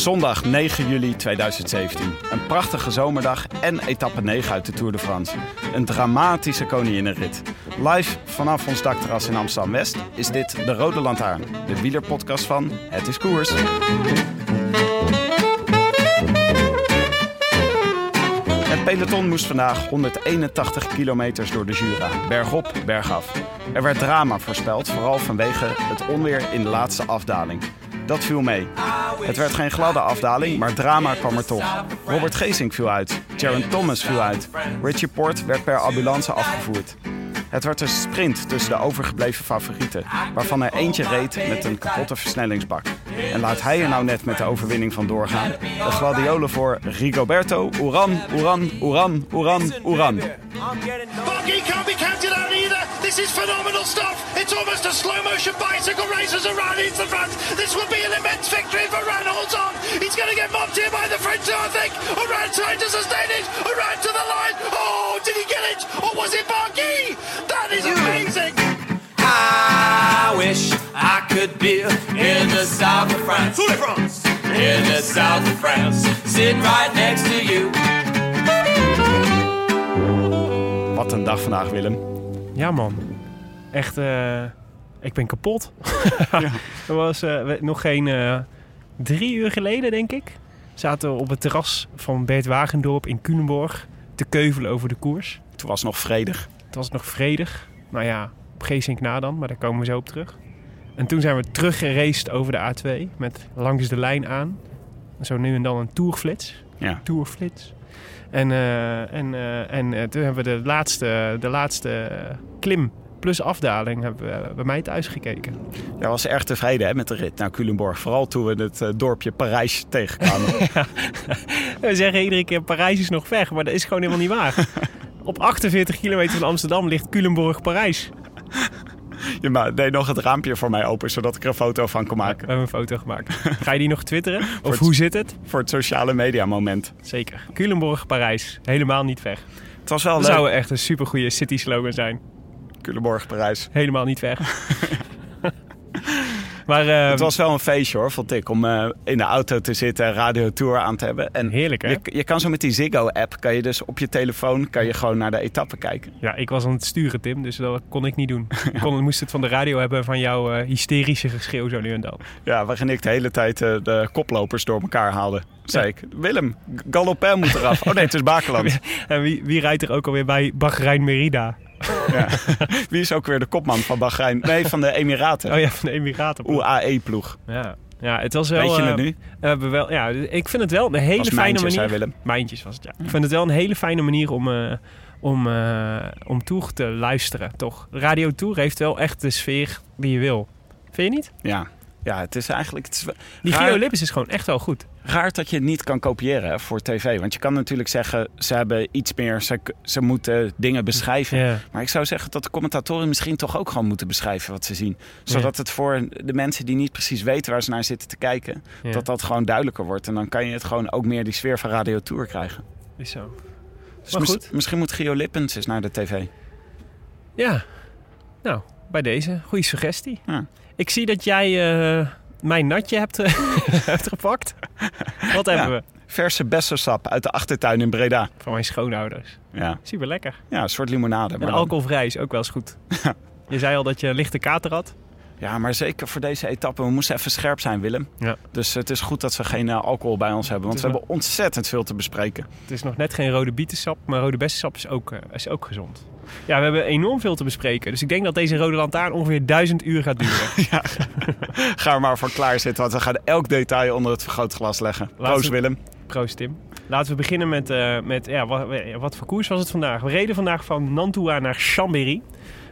Zondag 9 juli 2017. Een prachtige zomerdag en etappe 9 uit de Tour de France. Een dramatische koninginnenrit. Live vanaf ons dakterras in Amsterdam-West is dit De Rode Lantaarn. De wielerpodcast van Het is Koers. Het peloton moest vandaag 181 kilometers door de Jura. Bergop, bergaf. Er werd drama voorspeld, vooral vanwege het onweer in de laatste afdaling. Dat viel mee. Het werd geen gladde afdaling, maar drama kwam er toch. Robert Geesink viel uit. Jaron Thomas viel uit. Richie Port werd per ambulance afgevoerd. Het werd een sprint tussen de overgebleven favorieten, waarvan er eentje reed met een kapotte versnellingsbak. En laat hij er nou net met de overwinning van doorgaan. De gladiolen voor Rigoberto, Uran, Uran, Uran, Uran, Uran. Bargy can't be counted out either. This is phenomenal stuff. It's almost a slow motion bicycle races around into the front. This will be an immense victory for Ran holds on. He's going to get mobbed here by the French, I think. Around trying to sustain it. Around to the line. Oh, did he get it? Or was it Bargy? That is amazing. I wish I could be in the south of France. In the south of France, sitting right next to you. Wat een dag vandaag, Willem. Ja, man. Echt, eh, ik ben kapot. Dat was eh, nog geen eh, drie uur geleden, denk ik. Zaten we op het terras van Bert Wagendorp in Culemborg te keuvelen over de koers. Het was nog vredig. Het was nog vredig. Nou ja, op Geesink na dan, maar daar komen we zo op terug. En toen zijn we teruggeraced over de A2 met langs de lijn aan. Zo nu en dan een tourflits. Ja. Tourflits. En, eh, en, eh, en eh, toen hebben we de laatste, de laatste klim plus afdaling hebben we bij mij thuis gekeken. Jij was erg tevreden hè, met de rit naar Culemborg. Vooral toen we het dorpje Parijs tegenkwamen. We zeggen iedere keer Parijs is nog ver, maar dat is gewoon helemaal niet waar. Op 48 kilometer van Amsterdam ligt Culemborg Parijs. Je ma- deed nog het raampje voor mij open, zodat ik er een foto van kon We maken. hebben een foto gemaakt. Ga je die nog twitteren? Of het- hoe zit het? Voor het sociale media moment. Zeker. Culemborg Parijs. Helemaal niet ver. Het was wel Dat leuk. zou echt een supergoeie city slogan zijn. Culemborg, Parijs. Helemaal niet ver. maar eh, Het was wel een feestje hoor, vond ik. Om eh, in de auto te zitten en Radio Tour aan te hebben. En heerlijk hè? je, je kan zo met die Ziggo-app, kan je dus op je telefoon kan je gewoon naar de etappe kijken. Ja, ik was aan het sturen Tim, dus dat kon ik niet doen. Ik kon, moest het van de radio hebben van jouw eh, hysterische geschreeuw zo nu en dan. Ja, waarin ik de hele tijd eh, de koplopers door elkaar haalde. Zei ik, Willem, Galopin moet eraf. Oh nee, het is Bakeland. En wie, wie rijdt er ook alweer bij Bahrein Merida? Ja. Wie is ook weer de kopman van Bahrein? Nee, van de Emiraten. Oh ja, van de Emiraten. UAE-ploeg. Ja. ja, het was wel... Weet je het eh, nu? we hebben wel, ja, ik vind het wel een hele Was fijne manier. zei Willem. Mijntjes was het, ja. Ik vind het wel een hele fijne manier om, eh om, eh om Tour te luisteren, toch? Radio Tour heeft wel echt de sfeer die je wil. Vind je niet? Ja. Ja, het is eigenlijk... Het is wel- Die raar, Gio Lippis is gewoon echt wel goed. raar dat je het niet kan kopiëren hè, voor tv. Want je kan natuurlijk zeggen, ze hebben iets meer... Ze, ze moeten dingen beschrijven. Ja. Maar ik zou zeggen dat de commentatoren misschien toch ook gewoon moeten beschrijven wat ze zien. Zodat het voor de mensen die niet precies weten waar ze naar zitten te kijken... Ja. dat dat gewoon duidelijker wordt. En dan kan je het gewoon ook meer die sfeer van Radio Tour krijgen. Is zo. Dus Maar mis- goed. misschien moet Gio Lippens eens naar de tv. Ja. Nou, bij deze. Goede suggestie. Ja. Ik zie dat jij eh, mijn natje hebt, eh, hebt gepakt. Wat hebben we? Verse bessensap uit de achtertuin in Breda. Van mijn schoonouders. Ja, Super lekker. ja een soort limonade. En alcoholvrij is ook wel eens goed. Je zei al dat je een lichte kater had. Ja, maar zeker voor deze etappe. We moesten even scherp zijn, Willem. Ja. Dus het is goed dat we geen eh, alcohol bij ons hebben. Want we hebben ontzettend veel te bespreken. Het is nog net geen rode bietensap, maar rode bessensap is ook, is ook gezond. Ja, we hebben enorm veel te bespreken. Dus ik denk dat deze rode lantaarn ongeveer duizend uur gaat duren. Ga er maar voor klaar zitten, want we gaan elk detail onder het vergrootglas leggen. Proost, Willem. Proost Tim. Laten we beginnen met, eh, met ja, wat, wat voor koers was het vandaag? We reden vandaag van Nantua naar Chambéry.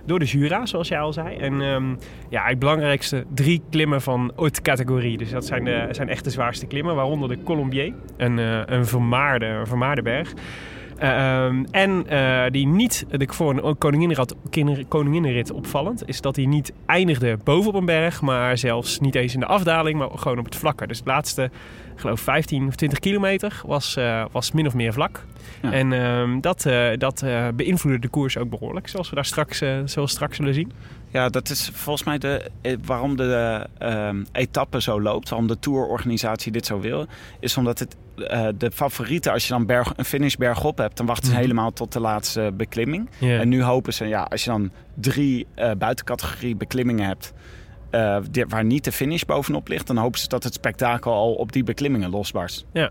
Door de Jura, zoals jij al zei. En ehm, ja, het belangrijkste drie klimmen van haute categorie. Dus dat zijn, de, zijn echt de zwaarste klimmen. Waaronder de Colombier, een, eh, een, vermaarde, een vermaarde berg. Eh, ehm, en eh, die niet, de, kinder- koninginnenrit opvallend, is dat hij niet eindigde bovenop een berg, maar zelfs niet eens in de afdaling, maar gewoon op het vlakke. Dus het laatste, ik geloof 15 of 20 kilometer, was, eh, was min of meer vlak. Ja. En ehm, dat, dat beïnvloedde de koers ook behoorlijk, zoals we daar straks, zoals straks zullen zien. Ja, dat is volgens mij de, waarom de ehm, etappe zo loopt. Waarom de tourorganisatie dit zo wil. Is omdat het, eh, de favorieten, als je dan berg, een finish bergop hebt... dan wachten ze Mhm. helemaal tot de laatste beklimming. En nu hopen ze, ja, als je dan drie eh, buitencategorie beklimmingen hebt... eh, die- waar niet de finish bovenop ligt... dan hopen ze dat het spektakel al op die beklimmingen losbarst. Ja.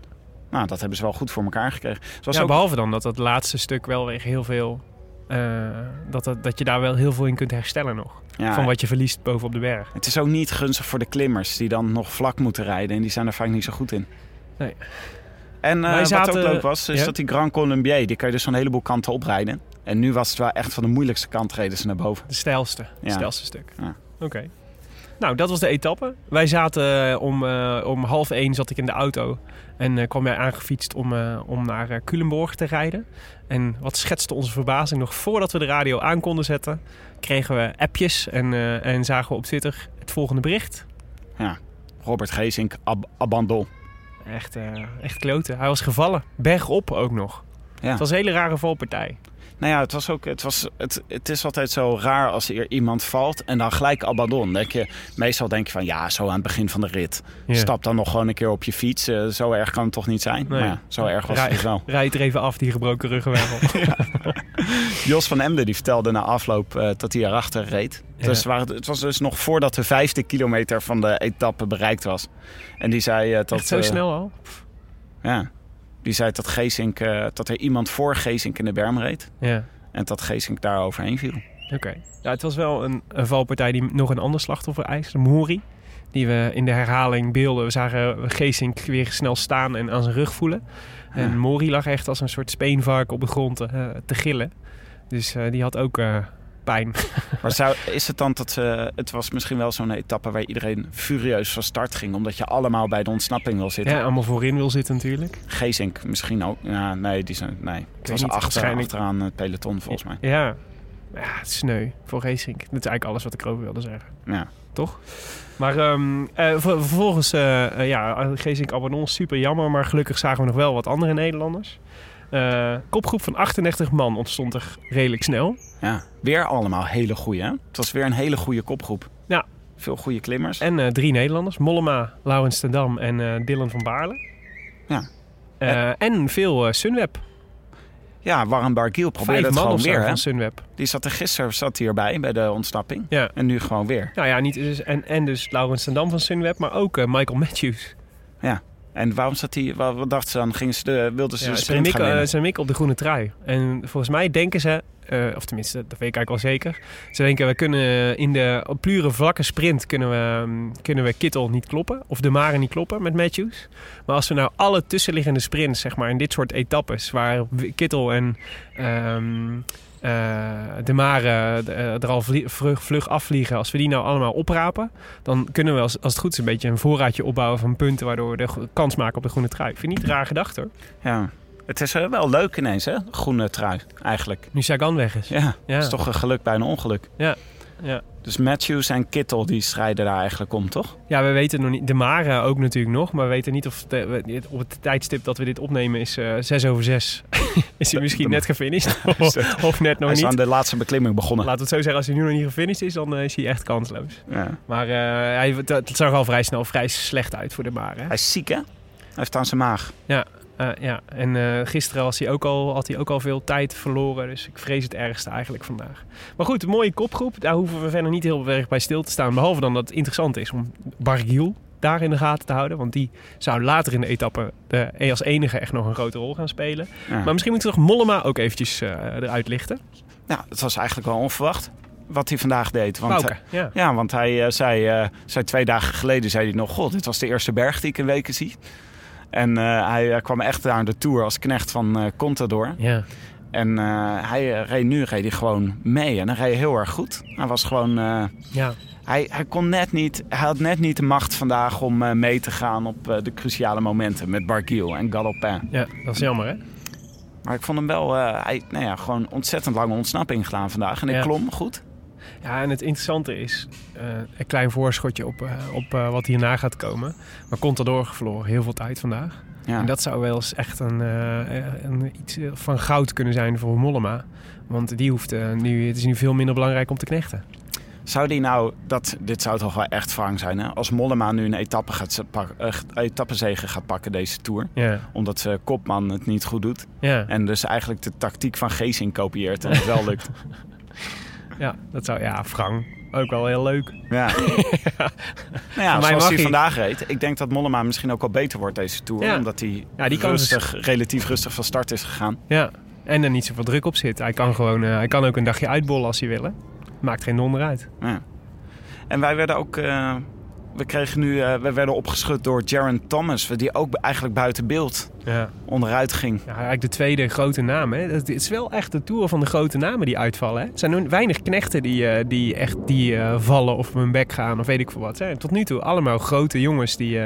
Nou, dat hebben ze wel goed voor elkaar gekregen. Zoals Ja, ook, behalve dan dat dat laatste stuk wel weer heel veel... dat, dat, dat je daar wel heel veel in kunt herstellen nog. ja, Van wat je verliest bovenop de berg. Het is ook niet gunstig voor de klimmers die dan nog vlak moeten rijden. En die zijn er vaak niet zo goed in. Nee. En Wij wat ook leuk was, is ja? dat die Grand Colombier, die kan je dus van een heleboel kanten oprijden. En nu was het wel echt van de moeilijkste kant reden ze naar boven. De stijlste, het Ja. stijlste stuk. Ja. Oké. Nou, dat was de etappe. Wij zaten eh, om, eh, om half één zat ik in de auto. En kwam jij aangefietst om, om naar Culemborg te rijden. En wat schetste onze verbazing nog voordat we de radio aan konden zetten... kregen we appjes en, en zagen we op Twitter het volgende bericht. Robert Geesink, ab abandon. Echt, eh, echt kloten. Hij was gevallen. Bergop ook nog. Ja. Het was een hele rare valpartij. Nou ja, het, was ook, het, was, het, het is altijd zo raar als er iemand valt en dan gelijk abandon. Denk je, meestal denk je van ja, zo aan het begin van de rit. Ja. Stap dan nog gewoon een keer op je fiets. Eh, zo erg kan het toch niet zijn? Nee. Maar ja, zo erg was het Rij- dus wel. Rijd er even af, die gebroken ruggenwervel. Jos van Emden die vertelde na afloop eh, dat hij erachter reed. Ja. Dus het was dus nog voordat de vijfde kilometer van de etappe bereikt was. En die zei eh, dat... Echt zo snel al? Ja. Die zei dat, Geesink, eh, dat er iemand voor Geesink in de berm reed. Ja. En dat Geesink daar overheen viel. Oké. Ja, het was wel een, een valpartij die nog een ander slachtoffer eiste. Mori. Die we in de herhaling beelden. We zagen Geesink weer snel staan en aan zijn rug voelen. En. Mori lag echt als een soort speenvark op de grond eh, te gillen. Dus eh, die had ook pijn. Maar zou, is het dan dat ze... Het was misschien wel zo'n etappe waar iedereen furieus van start ging. Omdat je allemaal bij de ontsnapping wil zitten. Ja, allemaal voorin wil zitten natuurlijk. Geesink misschien ook. Ja, nee, die zijn, nee. het was niet, achter, waarschijnlijk- achteraan het peloton volgens mij. Ja. Ja, het is sneu voor Geesink. Dat is eigenlijk alles wat ik erover wilde zeggen. Ja. Toch? Maar ehm, eh, ver- vervolgens, eh eh, ja, Geesink Abandon, super jammer. Maar gelukkig zagen we nog wel wat andere Nederlanders. Eh, kopgroep van 38 man ontstond er redelijk snel. Ja, weer allemaal hele goeie. Hè? Het was weer een hele goede kopgroep. Ja. Veel goede klimmers. En eh, drie Nederlanders. Mollema, Laurens ten Dam en eh, Dylan van Baarle. Ja. Eh, en veel Sunweb. Ja, Warren Barguil probeerde Vijf het gewoon weer. Hè? van Sunweb. Die zat er gisteren zat hierbij bij de ontsnapping. Ja. En nu gewoon weer. Nou ja, niet, dus, en, en dus Laurens ten Dam van Sunweb, maar ook Michael Matthews. En waarom zat hij? Wat, dachten ze dan? Gingen ze de, wilden ze Ja, de sprint gaan mikken, eh, op de groene trui. En volgens mij denken ze, eh, of tenminste, dat weet ik eigenlijk wel zeker. Ze denken, we kunnen in de op pure vlakke sprint kunnen we, mm, kunnen we Kittel niet kloppen. Of de Mare niet kloppen met Matthews. Maar als we nou alle tussenliggende sprints, zeg maar, in dit soort etappes... waar Kittel en ehm, eh, de Mare eh, er al vlug, vlug afvliegen... als we die nou allemaal oprapen... dan kunnen we als, als het goed is een beetje een voorraadje opbouwen van punten... waardoor we de kans maken op de groene trui. Ik vind het niet een raar gedachte hoor. Ja. Het is eh, wel leuk ineens, hè? Groene trui, eigenlijk. Nu Sagan weg is. Ja, Ja. het is toch een geluk bij een ongeluk. Ja, ja. Dus Matthews en Kittel die strijden daar eigenlijk om, toch? Ja, we weten nog niet. De Mare ook natuurlijk nog. Maar we weten niet of de- we- op het tijdstip dat we dit opnemen is eh 6 over 6. is hij misschien de- net gefinished? of, of net nog Hij is aan de laatste beklimming begonnen. Laten we het zo zeggen. Als hij nu nog niet gefinished is, dan eh, is hij echt kansloos. Ja. Maar eh, hij, zag al vrij snel vrij slecht uit voor de Mare. Hij is ziek, hè? Hij heeft aan zijn maag. Eh, ja, en eh, gisteren was hij ook al, had hij ook al veel tijd verloren. Dus ik vrees het ergste eigenlijk vandaag. Maar goed, mooie kopgroep. Daar hoeven we verder niet heel erg bij stil te staan. Behalve dan dat het interessant is om Bargiel daar in de gaten te houden. Want die zou later in de etappe de, als enige echt nog een grote rol gaan spelen. Ja. Maar misschien moeten we toch Mollema ook eventjes eh, eruit lichten. Ja, dat was eigenlijk wel onverwacht wat hij vandaag deed. Want, eh, ja. ja, want hij eh, zei, eh, zei twee dagen geleden zei hij nog... God, dit was de eerste berg die ik in weken zie. En eh, hij eh, kwam echt daar de Tour als knecht van eh Contador. ja. En hij reed nu reed hij gewoon mee. En hij reed heel erg goed. Hij was gewoon... Ja, hij, hij, kon net niet, hij had net niet de macht vandaag om mee te gaan op de cruciale momenten met Barguil en Galopin. ja, dat is jammer hè. Maar ik vond hem wel, eh, hij, nou ja, gewoon ontzettend lange ontsnapping gedaan vandaag. En Ja. klom goed. Ja, en het interessante is, eh, een klein voorschotje op, eh, op eh, wat hierna gaat komen. Maar Contador verloren heel veel tijd vandaag. Ja. En dat zou wel eens echt een, een, iets van goud kunnen zijn voor Mollema. Want die hoeft nu, het is nu veel minder belangrijk om te knechten. Zou die nou, dat, dit zou toch wel echt wrang zijn hè? Als Mollema nu een etappe gaat, pak, etappezege gaat pakken deze Tour. Omdat ze Kopman het niet goed doet. ja, En dus eigenlijk de tactiek van Geesing kopieert en het wel lukt. ja, dat zou, ja, Frank, ook wel heel leuk. Ja. nou ja, zoals hij vandaag reed. Ik denk dat Mollema misschien ook al beter wordt deze Tour. Ja. Omdat hij Ja, die dus- rustig, relatief rustig van start is gegaan. Ja, en er niet zoveel druk op zit. Hij kan gewoon, eh, hij kan ook een dagje uitbollen als hij wil. hè. Maakt geen donder uit. Ja. En wij werden ook... eh, we kregen nu... eh, we werden opgeschud door Jaron Thomas. Die ook eigenlijk buiten beeld Ja. onderuit ging. Ja, eigenlijk de tweede grote naam. Hè. Het is wel echt de tour van de grote namen die uitvallen. Hè. Er zijn nu weinig knechten die, eh, die echt die, eh, vallen of op hun bek gaan of weet ik veel wat. Hè. Tot nu toe allemaal grote jongens die,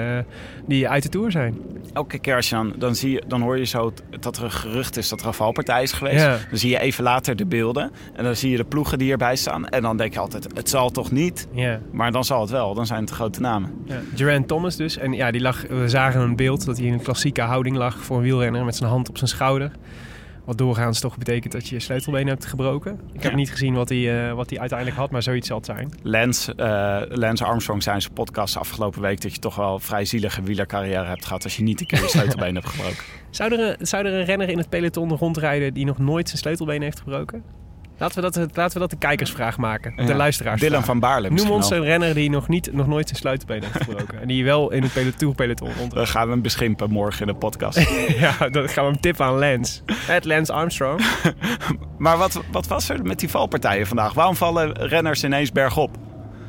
die uit de tour zijn. Elke keer als je dan, dan, zie je, dan hoor je zo dat er een gerucht is dat er een valpartij is geweest. Ja. Dan zie je even later de beelden. En dan zie je de ploegen die erbij staan. En dan denk je altijd, het zal toch niet? Ja. Maar dan zal het wel. Dan zijn het de grote namen. Ja. Thomas dus. En ja, die lag, we zagen een beeld dat hij in een klassieke houding lag voor een wielrenner met zijn hand op zijn schouder. Wat doorgaans toch betekent dat je je sleutelbeen hebt gebroken. Ik heb Ja. niet gezien wat hij, eh, wat hij uiteindelijk had, maar zoiets zal het zijn. Lance, eh, Lance Armstrong zei in zijn podcast afgelopen week... dat je toch wel een vrij zielige wielercarrière hebt gehad... als je niet een keer je sleutelbeen hebt gebroken. Zou er, een, zou er een renner in het peloton rondrijden die nog nooit zijn sleutelbeen heeft gebroken? Laten we dat, laten we dat de kijkersvraag maken. De Ja. luisteraars. Dylan van Baarle Noem ons een renner die nog, niet, nog nooit zijn sleutelbeen heeft gebroken. en die wel in het peloton, peloton rondrijdt. We gaan hem beschimpen morgen in de podcast. ja, dan gaan we hem tippen aan Lance. Het Lance Armstrong. maar wat, wat was er met die valpartijen vandaag? Waarom vallen renners ineens bergop?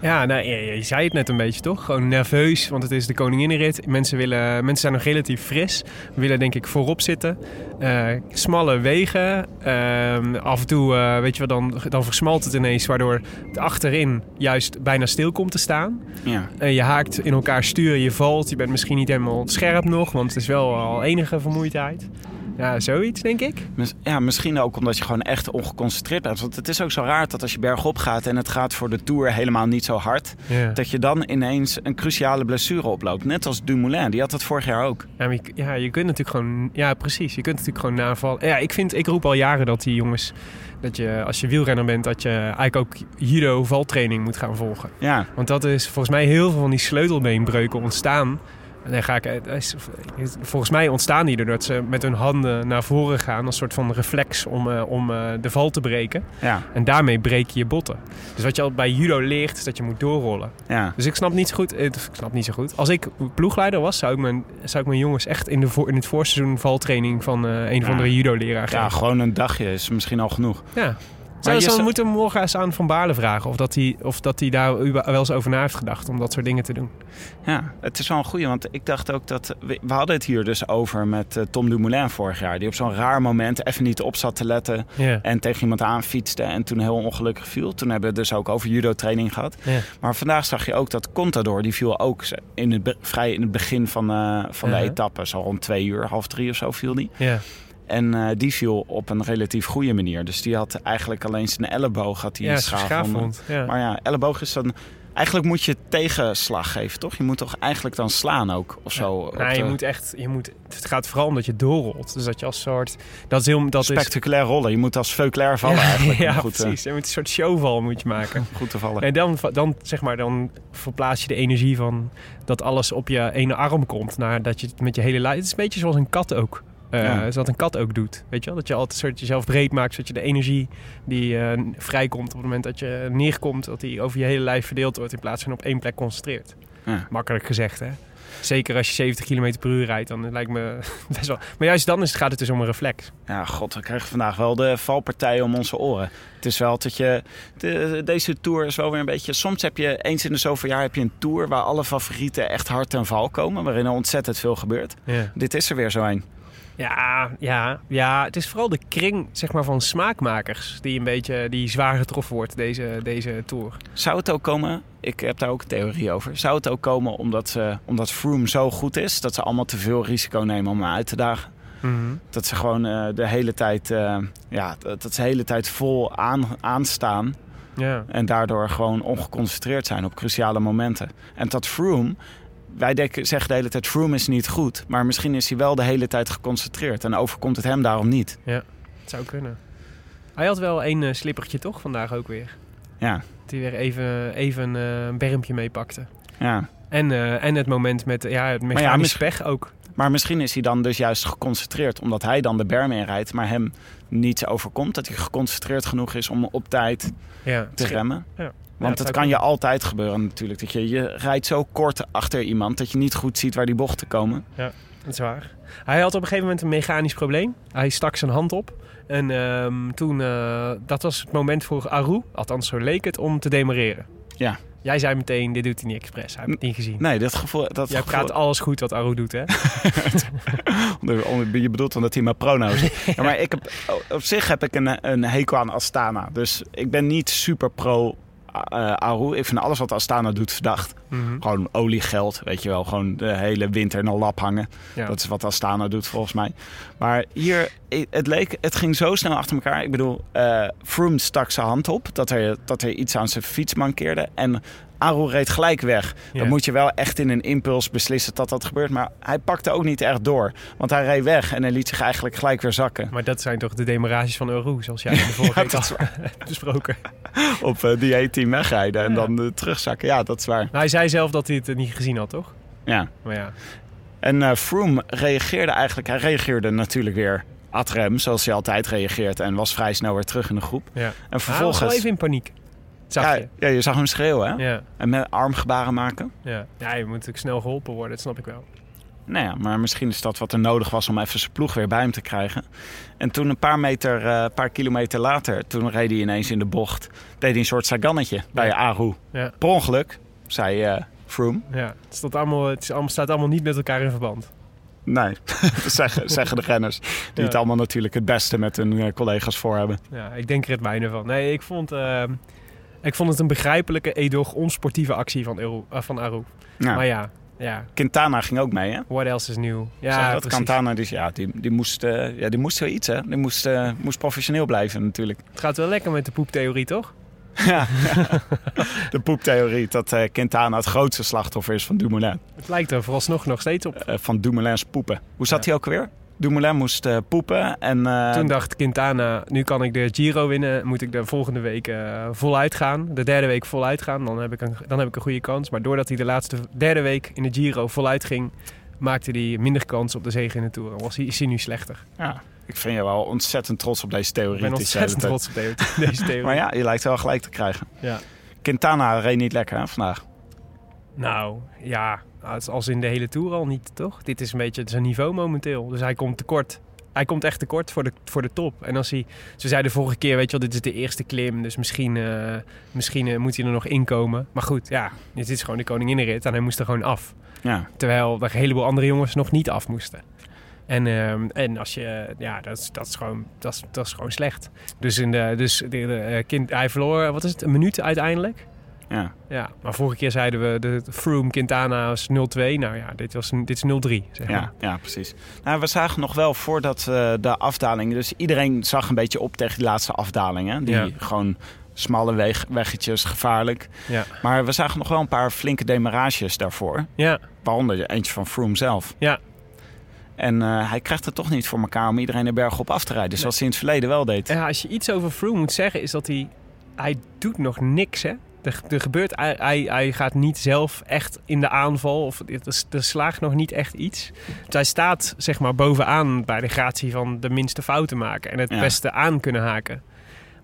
Ja, nou, je, je zei het net een beetje toch? Gewoon nerveus, want het is de koninginnenrit. Mensen, willen, mensen zijn nog relatief fris. Willen denk ik voorop zitten. Eh, smalle wegen. Ehm, af en toe, eh, weet je wel, dan, dan versmalt het ineens... waardoor het achterin juist bijna stil komt te staan. Ja. Eh, je haakt in elkaar stuur, je valt. Je bent misschien niet helemaal scherp nog, want het is wel al enige vermoeidheid. Ja, zoiets denk ik. Ja, misschien ook omdat je gewoon echt ongeconcentreerd bent. Want het is ook zo raar dat als je bergop gaat en het gaat voor de Tour helemaal niet zo hard... Ja. dat je dan ineens een cruciale blessure oploopt. Net als Dumoulin, die had dat vorig jaar ook. Ja, je, ja, je kunt natuurlijk gewoon... Ja, precies. Je kunt natuurlijk gewoon navallen. Ja, ik, vind, ik roep al jaren dat die jongens... Dat je, als je wielrenner bent, dat je eigenlijk ook judo-valtraining moet gaan volgen. Ja, Want dat is volgens mij heel veel van die sleutelbeenbreuken ontstaan. En dan ga ik, eh, volgens mij ontstaan die doordat ze met hun handen naar voren gaan. Als soort van reflex om, eh, om eh, de val te breken. ja, En daarmee breek je je botten. Dus wat je al bij judo leert, is dat je moet doorrollen. ja. Dus ik snap niet zo goed. Ik snap niet zo goed. Als ik ploegleider was, zou ik mijn, zou ik mijn jongens echt in, de voor, in het voorseizoen valtraining van een of Ja. andere judo-leraar Ja, geven. gewoon een dagje is misschien al genoeg. Ja. Zou je je zou- moeten we morgen eens aan Van Baarle vragen of dat hij, of dat hij daar wel eens over na heeft gedacht om dat soort dingen te doen. Ja, het is wel een goeie, want ik dacht ook dat... We, we hadden het hier dus over met eh, Tom Dumoulin vorig jaar. Die op zo'n raar moment even niet op zat te letten... En tegen iemand aanfietste en toen heel ongelukkig viel. Toen hebben we het dus ook over judo-training gehad. Ja. Maar vandaag zag je ook dat Contador, die viel ook in het, vrij in het begin van, eh, van de etappe. Zo rond twee uur, half drie of zo viel die. Ja. En eh, die viel op een relatief goede manier. Dus die had eigenlijk alleen zijn elleboog had hij Ja, een schaafwond. Ja. Maar ja, elleboog is dan... Eigenlijk moet je tegenslag geven, toch? Je moet toch eigenlijk dan slaan ook, of zo? Nou, je de moet echt, je moet, het gaat vooral om dat je doorrolt. Dus dat je als soort, dat is heel, dat is, spectaculair rollen. Je moet als Veuclair vallen eigenlijk. ja, goed, eh, precies. Je moet een soort showval moet je maken. goed te vallen. En dan, dan, zeg maar, dan verplaats je de energie van dat alles op je ene arm komt. Naar dat je het met je hele lijf. Het is een beetje zoals een kat ook. Eh, Ja. Zoals een kat ook doet. Weet je wel? Dat je altijd soort jezelf breed maakt, zodat je de energie die eh, vrijkomt op het moment dat je neerkomt, dat die over je hele lijf verdeeld wordt in plaats van op één plek concentreert. Ja. Makkelijk gezegd, hè? Zeker als je 70 km per uur rijdt, dan lijkt me best wel. Maar juist dan is het, gaat het dus om een reflex. Ja, god, we krijgen vandaag wel de valpartijen om onze oren. Het is wel dat je... De, deze tour is wel weer een beetje... Soms heb je eens in de zoveel jaar heb je een tour waar alle favorieten echt hard ten val komen. Waarin er ontzettend veel gebeurt. Ja. Dit is er weer zo een. Ja, ja, ja, het is vooral de kring zeg maar, van smaakmakers die een beetje die zwaar getroffen wordt deze, deze tour. Zou het ook komen, ik heb daar ook een theorie over. Zou het ook komen omdat, ze, omdat Froome zo goed is dat ze allemaal te veel risico nemen om uit te dagen? Dat ze gewoon eh, de hele tijd, eh, ja, dat, dat ze de hele tijd vol aan, aanstaan. En daardoor gewoon ongeconcentreerd zijn op cruciale momenten. En dat Froome, wij denken, zeggen de hele tijd Froome is niet goed. Maar misschien is hij wel de hele tijd geconcentreerd. En overkomt het hem daarom niet. Het zou kunnen. Hij had wel één eh, slippertje toch vandaag ook weer. Ja, Dat hij weer even, even eh, een bermpje meepakte. ja. En, eh, en het moment met ja, het mechanisch mis- pech ook. Maar misschien is hij dan dus juist geconcentreerd. Omdat hij dan de berm inrijdt. Maar hem niets overkomt. Dat hij geconcentreerd genoeg is om op tijd Ja, te remmen. Ja. Want dat kan je altijd gebeuren natuurlijk. Dat je, je rijdt zo kort achter iemand dat je niet goed ziet waar die bochten komen. Dat is waar. Hij had op een gegeven moment een mechanisch probleem. Hij stak zijn hand op. En ehm, toen, eh, dat was het moment voor Aru, althans zo leek het, om te demareren. Ja. Jij zei meteen, dit doet hij niet expres. Hij heeft het niet gezien. Nee, dat gevoel... Dat Jij gevoel- praat alles goed wat Aru doet, hè? Je bedoelt omdat hij maar prono's. ja, maar ik heb, op zich heb ik een, een hekel aan Astana. Dus ik ben niet super pro Aru. Ik vind alles wat Astana doet verdacht. Mhm. Gewoon oliegeld, weet je wel. Gewoon de hele winter in een lap hangen. Ja. Dat is wat Astana doet volgens mij. Maar hier, het leek, het ging zo snel achter elkaar. Ik bedoel, eh Froome stak zijn hand op dat er, dat er iets aan zijn fiets mankeerde. En Aru reed gelijk weg. Ja. Dan moet je wel echt in een impuls beslissen dat dat gebeurt. Maar hij pakte ook niet echt door. Want hij reed weg en hij liet zich eigenlijk gelijk weer zakken. Maar dat zijn toch de demarages van Aru, zoals jij in de vorige Ja, dat al besproken. Op eh, die E-team wegrijden en dan eh, terugzakken. Ja, dat is waar. Nou, hij zei zelf dat hij het eh, niet gezien had, toch? Ja. Maar ja, En eh Froome reageerde eigenlijk... Hij reageerde natuurlijk weer ad rem, zoals hij altijd reageert. En was vrij snel weer terug in de groep. ja. En Hij was vervolgens... wel even in paniek. Zag je? ja, je zag hem schreeuwen, hè? En met armgebaren maken. ja. ja, je moet natuurlijk snel geholpen worden, dat snap ik wel. Nou ja, maar misschien is dat wat er nodig was om even zijn ploeg weer bij hem te krijgen. En toen een paar meter, eh, paar kilometer later, toen reed hij ineens in de bocht. Deed hij een soort sagannetje bij Ja. Aru. Ja. Per ongeluk, zei eh Froome. Ja, het, staat allemaal, het staat allemaal niet met elkaar in verband. Nee, zeggen, zeggen de renners. Die Ja. het allemaal natuurlijk het beste met hun eh, collega's voor hebben. Ja, ik denk er het mijne van. Nee, ik vond, eh, ik vond het een begrijpelijke, edoch, onsportieve actie van, Aru. eh, van Aru. Ja. Maar ja, ja, Quintana ging ook mee, hè? what else is new? Ja, dat. Quintana, die, ja, die, die, moest, eh, ja, die moest zoiets, hè? Die moest, eh, moest professioneel blijven natuurlijk. Het gaat wel lekker met de poeptheorie, toch? ja, de poeptheorie dat eh, Quintana het grootste slachtoffer is van Dumoulin. Het lijkt er vooralsnog nog steeds op. Van Dumoulin's poepen. Hoe zat hij ook weer? Dumoulin moest eh, poepen en... eh, Toen dacht Quintana, nu kan ik de Giro winnen. Moet ik de volgende week eh, voluit gaan. De derde week voluit gaan. Dan heb, ik een, dan heb ik een goede kans. Maar doordat hij de laatste derde week in de Giro voluit ging... maakte hij minder kans op de zege in de Tour. Was hij, is hij nu slechter. ja, ik vind je wel ontzettend trots op deze theorie. Ik ben ontzettend trots op de- deze theorie. Maar ja, je lijkt wel gelijk te krijgen. Ja. Quintana reed niet lekker hè, vandaag. Nou, ja, als, als in de hele Tour al niet, toch? Dit is een beetje zijn niveau momenteel. Dus hij komt tekort. Hij komt echt tekort voor de, voor de top. En als hij, ze zeiden de vorige keer, weet je wel, dit is de eerste klim. Dus misschien, eh, misschien eh, moet hij er nog inkomen. Maar goed, ja, dit is gewoon de koninginnenrit en hij moest er gewoon af. Ja, Terwijl er een heleboel andere jongens nog niet af moesten. En, ehm, en als je, ja, dat is, dat is, gewoon, dat is, dat is gewoon slecht. Dus, in de, dus de, de, eh, kind, hij verloor, wat is het, een minuut uiteindelijk? Ja. Ja, maar vorige keer zeiden we de Froome Quintana was 0-2. Nou ja, dit, was, dit is 0-3. Zeg maar. Ja, ja, precies. Nou, we zagen nog wel voordat eh, de afdaling... Dus iedereen zag een beetje op tegen die laatste afdaling. Hè? Die Ja. gewoon smalle weg, weggetjes, gevaarlijk. Ja. Maar we zagen nog wel een paar flinke demarages daarvoor. Ja, Waaronder eentje van Froome zelf. ja. En eh, hij krijgt het toch niet voor elkaar om iedereen de berg op af te rijden. Zoals hij in het verleden wel deed. ja, als je iets over Froome moet zeggen, is dat hij... Hij doet nog niks, hè? Er, er gebeurt, hij, hij, hij gaat niet zelf echt in de aanval. Of er, er slaagt nog niet echt iets. Dus hij staat zeg maar bovenaan bij de gratie van de minste fouten maken. En het Ja. beste aan kunnen haken.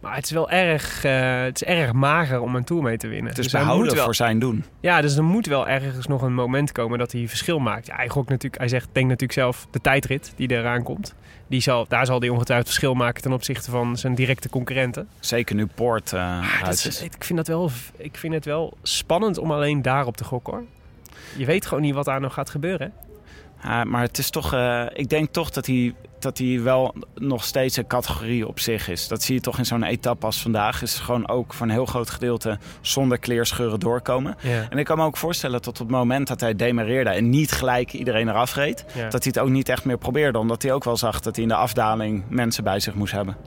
Maar het is wel erg, eh, het is erg mager om een Tour mee te winnen. Het is Dus behouden wel- voor zijn doen. Ja, dus er moet wel ergens nog een moment komen dat hij verschil maakt. Ja, hij, gokt natuurlijk, hij zegt, denkt natuurlijk zelf de tijdrit die eraan komt. Die zal, daar zal hij ongetwijfeld verschil maken ten opzichte van zijn directe concurrenten. Zeker nu Poort eh Ah, uit is- ik, vind dat wel, ik vind het wel spannend om alleen daarop te gokken hoor. Je weet gewoon niet wat daar nog gaat gebeuren. hè? Maar het is toch, eh, ik denk toch dat hij, dat hij wel nog steeds een categorie op zich is. Dat zie je toch in zo'n etappe als vandaag. Is gewoon ook voor een heel groot gedeelte zonder kleerscheuren doorkomen. Ja. En ik kan me ook voorstellen dat op het moment dat hij demareerde en niet gelijk iedereen eraf reed, Ja. dat hij het ook niet echt meer probeerde. Omdat hij ook wel zag dat hij in de afdaling mensen bij zich moest hebben.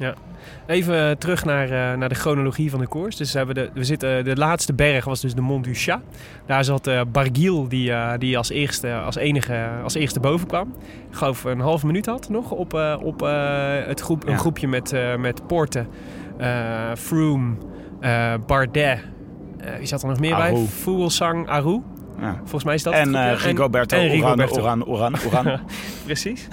Even terug naar, eh, naar de chronologie van de koers. Dus hebben de, we zitten, de laatste berg was dus de Mont du Chat. Daar zat eh Barguil, die, eh, die als, eerste, als enige als eerste boven kwam. Ik geloof een half minuut had nog op, eh, op eh, het groep, een groepje met, eh met Porte, eh, Froome, Bardet. Wie zat er nog meer bij? Aru. Fuglsang, Aru. Ja. Volgens mij is dat het En eh Rigoberto en Uran, Rigoberto. Uran, Uran, Uran. Precies.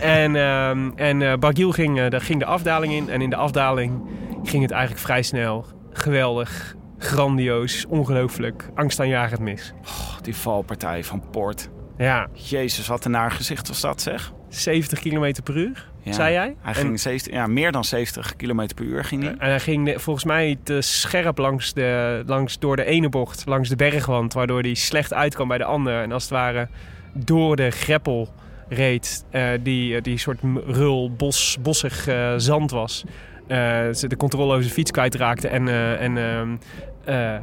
en ehm en ging, daar ging de afdaling in. En in de afdaling ging het eigenlijk vrij snel. Geweldig, grandioos, ongelooflijk, angstaanjagend mis. Oh, die valpartij van Poort. Ja, Jezus, wat een naar gezicht was dat zeg. 70 km per uur, Ja. zei jij? Hij En- ging 70, ja, meer dan 70 km per uur ging hij. En hij ging volgens mij te scherp langs de, langs, door de ene bocht, langs de bergwand, waardoor hij slecht uitkwam bij de andere. En als het ware door de greppel reed, eh, die, die soort rul, bos, bossig eh, zand was. Eh, ze de controle over zijn fiets kwijtraakte en, eh, en ehm, eh,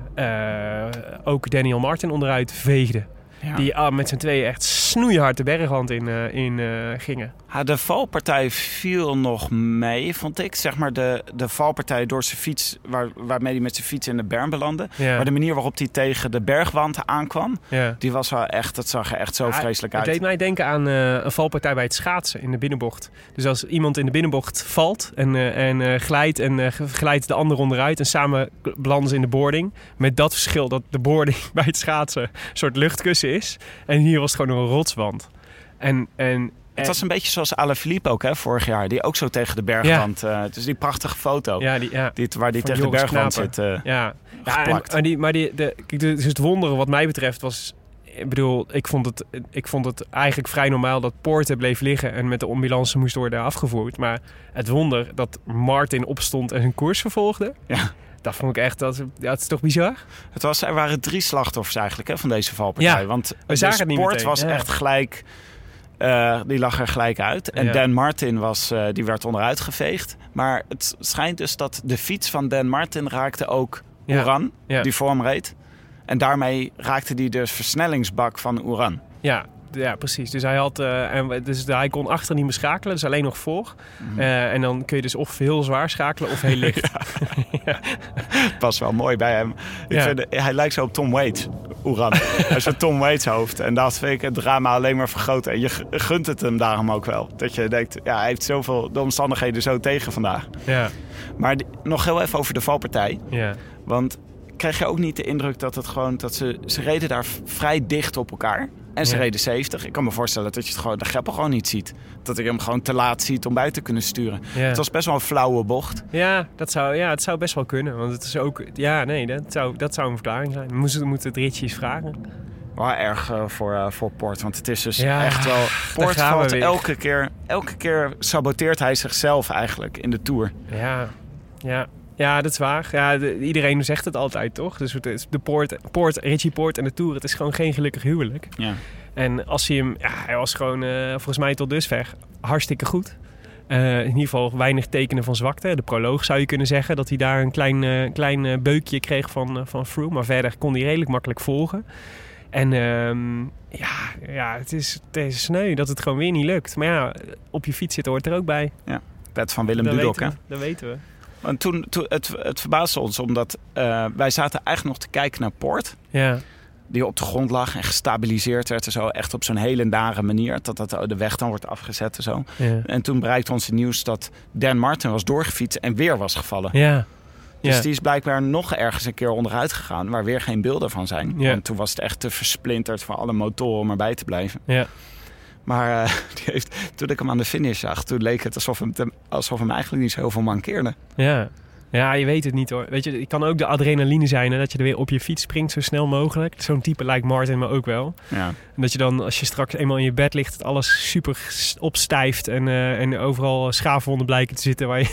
eh, ook Daniel Martin onderuit veegde. Ja. Die ah, met z'n tweeën echt snoeihard de bergwand in, eh, in eh, gingen. Ja, de valpartij viel nog mee, vond ik. Zeg maar de, de valpartij door zijn fiets, waar, waarmee hij met zijn fiets in de berm belandde. Ja, Maar de manier waarop hij tegen de bergwand aankwam, ja. die was wel echt, dat zag er echt zo Ja, vreselijk Het uit. deed mij denken aan eh, een valpartij bij het schaatsen in de binnenbocht. Dus als iemand in de binnenbocht valt en, eh, en eh, glijdt en eh, glijdt de ander onderuit en samen belanden ze in de boarding. Met dat verschil dat de boarding bij het schaatsen een soort luchtkussen is. En hier was het gewoon een rotswand. En, en, Het was een beetje zoals Alaphilippe ook, hè, vorig jaar. Die ook zo tegen de bergwand. eh dus die prachtige foto. ja, die, ja, Die, waar die Van tegen de bergwand Knapen. zit. eh. Ja, ja en die, maar die, de, kijk, dus het wonderen wat mij betreft was... Ik bedoel, ik vond, het, ik vond het eigenlijk vrij normaal dat Poorten bleef liggen... en met de ambulance moest worden afgevoerd. Maar het wonder dat Martin opstond en zijn koers vervolgde... Ja. Dat vond ik echt, dat, ja, het is toch bizar? Het was, er waren drie slachtoffers eigenlijk hè, van deze valpartij. Ja, Want we zagen de het niet meteen, was ja. echt gelijk... eh, die lag er gelijk uit. En Ja. Dan Martin was, eh, die werd onderuit geveegd. Maar het schijnt dus dat de fiets van Dan Martin raakte ook. Oeran, Ja. die voor hem reed. En daarmee raakte hij de versnellingsbak van Oeran. Ja, ja precies. Dus hij, had, eh, en, dus hij kon achter niet meer schakelen, dus alleen nog voor. Mhm. Eh, en dan kun je dus of heel zwaar schakelen of heel licht. was wel mooi bij hem. Ik Ja. vind, hij lijkt zo op Tom Waits, Oeran. hij is een Tom Waits hoofd. En dat vind ik het drama alleen maar vergroten. En je gu- gunt het hem daarom ook wel. Dat je denkt, ja, hij heeft zoveel de omstandigheden zo tegen vandaag. ja, Maar die- nog heel even over de valpartij. ja. Want krijg je ook niet de indruk dat het gewoon... dat ze, ze reden daar vrij dicht op elkaar. En ze Ja. reden 70. Ik kan me voorstellen dat je het gewoon, de greppel gewoon niet ziet. Dat ik hem gewoon te laat ziet om buiten te kunnen sturen. Ja. Het was best wel een flauwe bocht. Ja, dat zou, ja, het zou best wel kunnen. Want het is ook... Ja, nee, dat zou, dat zou een verklaring zijn. We moeten, moeten het Ritje eens vragen. Wel erg eh, voor, eh, voor Poort. Want het is dus Ja, echt wel... We valt weer. elke keer... Elke keer saboteert hij zichzelf eigenlijk in de Tour. Ja, ja. Ja, dat is waar. Ja, de- iedereen zegt het altijd, toch? Dus het is de Poort, Poort, Richie Poort en de Tour, het is gewoon geen gelukkig huwelijk. Ja. En als hij hem... Ja, hij was gewoon eh, volgens mij tot dusver hartstikke goed. Eh, in ieder geval weinig tekenen van zwakte. De proloog zou je kunnen zeggen dat hij daar een klein, eh, klein beukje kreeg van, van Froome. Maar verder kon hij redelijk makkelijk volgen. En ehm, ja, ja het, is, het is sneu dat het gewoon weer niet lukt. Maar ja, op je fiets zitten hoort er ook bij. Pet van Willem dat, Dudok, hè? dat weten we. Want toen, toen, het, het verbaasde ons, omdat eh, wij zaten eigenlijk nog te kijken naar Poort. Ja, Die op de grond lag en gestabiliseerd werd en zo. Echt op zo'n hele nare manier. Dat, dat de weg dan wordt afgezet en zo. ja. En toen bereikte ons het nieuws dat Dan Martin was doorgefietst en weer was gevallen. Ja, Dus Ja. die is blijkbaar nog ergens een keer onderuit gegaan... waar weer geen beelden van zijn. Ja. Want toen was het echt te versplinterd voor alle motoren om erbij te blijven. Ja. Maar eh, die heeft, toen ik hem aan de finish zag... toen leek het alsof hem, alsof hem eigenlijk niet zo heel veel mankeerde. Ja. Ja, je weet het niet hoor. Weet je, het kan ook de adrenaline zijn hè, dat je er weer op je fiets springt zo snel mogelijk. Zo'n type lijkt Martin me ook wel. Ja. En dat je dan, als je straks eenmaal in je bed ligt, dat alles super opstijft en, eh, en overal schaafwonden blijken te zitten waar je,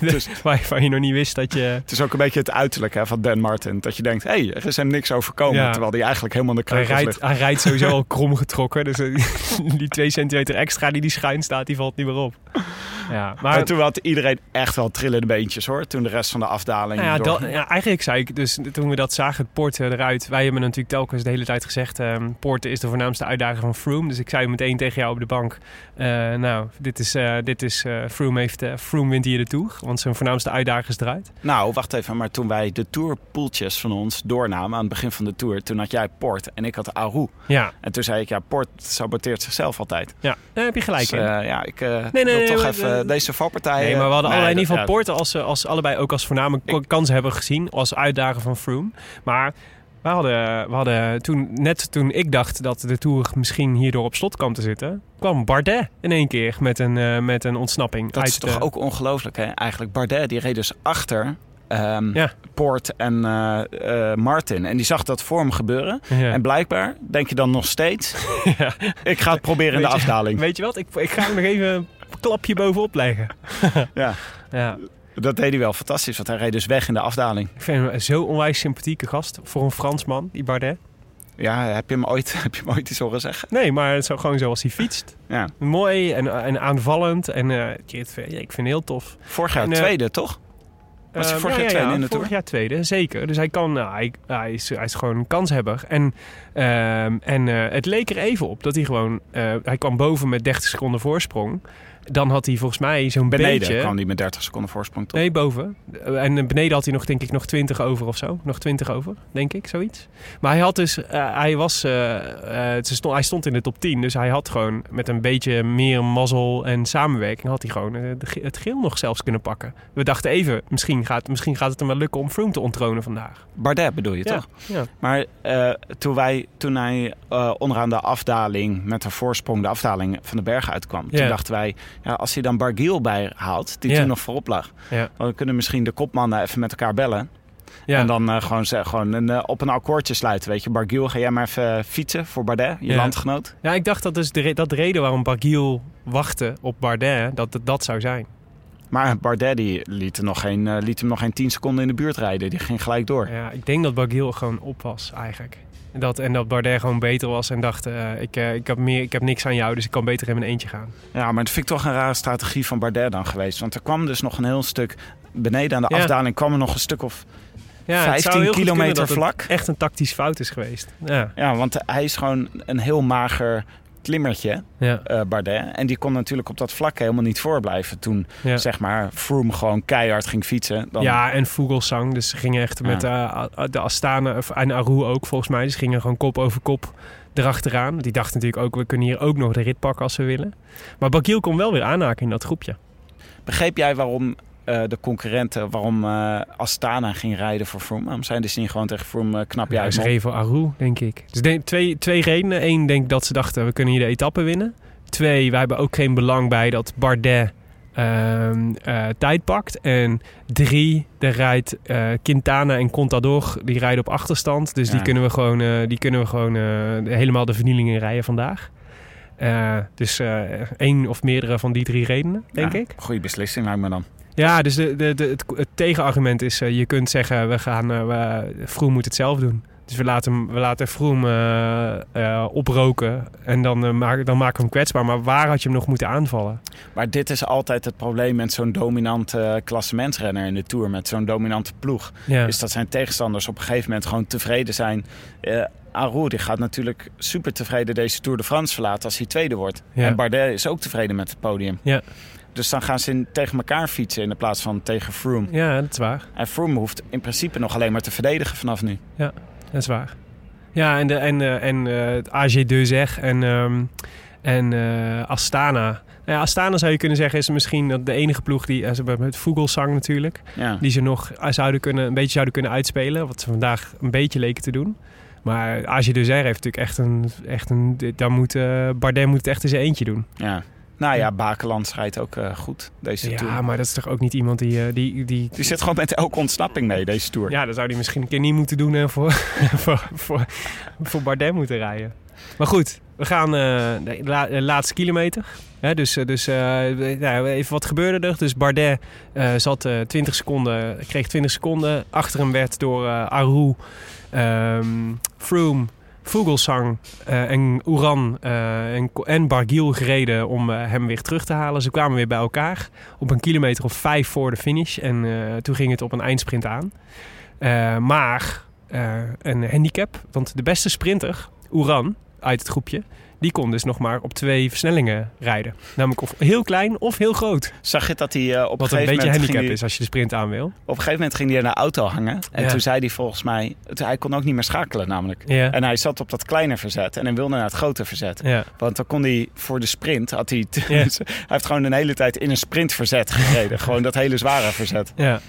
Dus- waar, je- nog niet wist dat je... Het is ook een beetje het uiterlijk hè, van Dan Martin. Dat je denkt, hé, hey, er is hem niks overkomen. Ja. Terwijl hij eigenlijk helemaal de rijdt, ligt. hij rijdt sowieso al krom getrokken. Dus eh, die twee centimeter extra die die schuin staat, die valt niet meer op. Ja, Maar toen had iedereen echt wel trillende beentjes hoor. Toen de rest van de afdaling Nou ja, door- dat, ja, eigenlijk zei ik dus toen we dat zagen, het Poorten eruit. Wij hebben natuurlijk telkens de hele tijd gezegd: ehm Poorten is de voornaamste uitdager van Froome. Dus ik zei meteen tegen jou op de bank: eh, Nou, dit is, eh, dit is eh, Froome, heeft, eh, Froome wint hier de tour. Want zijn voornaamste uitdager is eruit. Nou, wacht even. Maar toen wij de tourpoeltjes van ons doornamen aan het begin van de tour... toen had jij Port en ik had Aru. Ja, En toen zei ik, ja, Port saboteert zichzelf altijd. ja. daar heb je gelijk Dus, in. eh, ja, ik eh, nee, wil nee, toch even eh, deze valpartij... Nee, maar we hadden eh, allebei in nee, ieder geval ja, Poorten als, eh, als allebei ook als voornamelijke kansen hebben gezien. Als uitdager van Froome. Maar we hadden, we hadden toen, net toen ik dacht dat de Tour misschien hierdoor op slot kwam te zitten... kwam Bardet in één keer met een, eh, met een ontsnapping. Dat is toch de- ook ongelooflijk, hè? Eigenlijk, Bardet, die reed dus achter... ehm, Ja. Poort en eh, eh, Martin. En die zag dat voor hem gebeuren. Ja. En blijkbaar denk je dan nog steeds... Ja. ik ga het proberen in de je- afdaling. Weet je wat? Ik, ik ga hem nog even klapje bovenop leggen. Ja, Ja. dat deed hij wel fantastisch. Want hij reed dus weg in de afdaling. Ik vind hem zo onwijs sympathieke gast voor een Fransman, die Bardet. Ja, heb je hem ooit, heb je hem ooit iets horen zeggen? Nee, maar zo, gewoon zoals hij fietst. Ja. Mooi en, en aanvallend. En eh, ik vind het heel tof. Vorig jaar En, eh, tweede, toch? Was hij Eh, vorig ja, jaar ja, tweede ja, in de vorig Tour? jaar tweede, zeker. Dus hij, kan, nou, hij, hij, is, hij is gewoon een kanshebber. En, ehm, en het leek er even op dat hij gewoon... hij kwam boven met 30 seconden voorsprong. Dan had hij volgens mij zo'n Beneden beetje... kwam hij met 30 seconden voorsprong, toch? Nee, boven. En beneden had hij nog, denk ik, nog 20 over of zo. Nog 20 over, denk ik, zoiets. Maar hij had dus, eh, hij was, eh, eh, ze stond, hij stond in de top 10. Dus hij had gewoon met een beetje meer mazzel en samenwerking, had hij gewoon eh, het geel nog zelfs kunnen pakken. We dachten even, misschien gaat, misschien gaat het hem wel lukken om Froome te onttronen vandaag. Bardet bedoel je, Ja, toch? ja. Maar eh, toen, wij, toen hij eh, onderaan de afdaling met een voorsprong de afdaling van de berg uitkwam, Ja. toen dachten wij, ja, als hij dan Bargiel bijhaalt, die Ja. toen nog voorop lag, Ja. dan kunnen misschien de kopmannen even met elkaar bellen. Ja. En dan eh, gewoon, gewoon een, eh, op een akkoordje sluiten. Weet je, Bargiel, ga jij maar even eh, fietsen voor Bardet, je Ja. landgenoot. ja, ik dacht dat dus de, dat de reden waarom Barguil wachtte op Bardet, dat het dat zou zijn. Maar Bardet die liet, hem nog geen, eh, liet hem nog geen 10 seconden in de buurt rijden. Die ging gelijk door. Ja, ik denk dat Barguil gewoon op was eigenlijk. En dat, en dat Bardet gewoon beter was en dacht, eh, ik, eh, ik, heb meer, ik heb niks aan jou, dus ik kan beter in mijn eentje gaan. Ja, maar dat vind ik toch een rare strategie van Bardet dan geweest. Want er kwam dus nog een heel stuk... Beneden aan de Ja. afdaling kwam er nog een stuk of... Ja, het zou 15 heel goed kunnen kilometer vlak. echt een tactisch fout is geweest. Ja, Ja, want hij is gewoon een heel mager klimmertje, ja, eh, Bardet. En die kon natuurlijk op dat vlak helemaal niet voorblijven. Toen, ja. zeg maar, Froome gewoon keihard ging fietsen. Dan, ja, en Vogelsang. Dus ze gingen echt met eh, de Astana en Aru ook volgens mij. Dus ze gingen gewoon kop over kop erachteraan. Die dachten natuurlijk ook, we kunnen hier ook nog de rit pakken als we willen. Maar Bakiel kon wel weer aanhaken in dat groepje. Begreep jij waarom eh, de concurrenten, waarom eh, Astana ging rijden voor Froome? Waarom zijn dus niet gewoon tegen Froome eh, knap Ja, op? reden voor Aru, denk ik. Dus twee, twee redenen. Eén, denk dat ze dachten, we kunnen hier de etappe winnen. Twee, wij hebben ook geen belang bij dat Bardet ehm, eh, tijd pakt. En drie, er rijdt Quintana en Contador, die rijden op achterstand. Dus die Ja. kunnen we gewoon, die kunnen we gewoon helemaal de vernielingen rijden vandaag. Dus eh, één of meerdere van die drie redenen, denk Ja, ik. Goede beslissing lijkt me dan. Ja, dus de, de, de, het, het tegenargument is, eh, je kunt zeggen, we gaan, eh we, moet het zelf doen. Dus we laten, we laten Froome eh, oproken en dan, maken, dan maken we hem kwetsbaar. Maar waar had je hem nog moeten aanvallen? Maar dit is altijd het probleem met zo'n dominante klassementsrenner in de Tour. Met zo'n dominante ploeg. Ja. Is dat zijn tegenstanders op een gegeven moment gewoon tevreden zijn. Aru die gaat natuurlijk super tevreden deze Tour de France verlaten als hij tweede wordt. Ja. En Bardet is ook tevreden met het podium. Ja. Dus dan gaan ze in, tegen elkaar fietsen in plaats van tegen Froome. Ja, dat is waar. En Froome hoeft in principe nog alleen maar te verdedigen vanaf nu. Ja, dat is waar. Ja, en, de, en, uh, en uh, het AG2 zeg en, um, En eh, Astana. Nou ja, Astana zou je kunnen zeggen is misschien de enige ploeg die... eh, met Vogelsang natuurlijk. Ja. Die ze nog eh, zouden kunnen, een beetje zouden kunnen uitspelen. Wat ze vandaag een beetje leken te doen. Maar Age de Zer heeft natuurlijk echt een... Echt een daar moet, eh, Bardet moet het echt in zijn eentje doen. ja. Nou ja, Bakeland schrijdt ook eh, goed deze Ja, tour. maar dat is toch ook niet iemand die... eh, die, die Die zit gewoon met elke ontsnapping mee, deze tour. ja, dat zou hij misschien een keer niet moeten doen en voor, voor, voor, voor Bardet moeten rijden. Maar goed, we gaan eh, de la- de laatste kilometer. Hè, dus dus ja, even wat gebeurde er. Dus Bardet zat eh 20 seconden, kreeg 20 seconden. Achter hem werd door eh Aru, ehm Froome, Vogelsang eh, en Oeran eh, en, en Barguil gereden om eh, hem weer terug te halen. Ze kwamen weer bij elkaar op een kilometer of vijf voor de finish. En toen ging het op een eindsprint aan. Maar een handicap, want de beste sprinter, Oeran, uit het groepje... die kon dus nog maar op twee versnellingen rijden. Namelijk of heel klein of heel groot. Zag je dat hij eh, op, een Wat een beetje handicap is als je de sprint aan wil. op een gegeven moment ging hij in de auto hangen. En Ja. toen zei hij volgens mij... Hij kon ook niet meer schakelen namelijk. Ja. En hij zat op dat kleine verzet en hij wilde naar het grote verzet. Ja. Want dan kon hij voor de sprint... Had hij, hij heeft gewoon een hele tijd in een sprintverzet gereden. gewoon dat hele zware verzet. ja.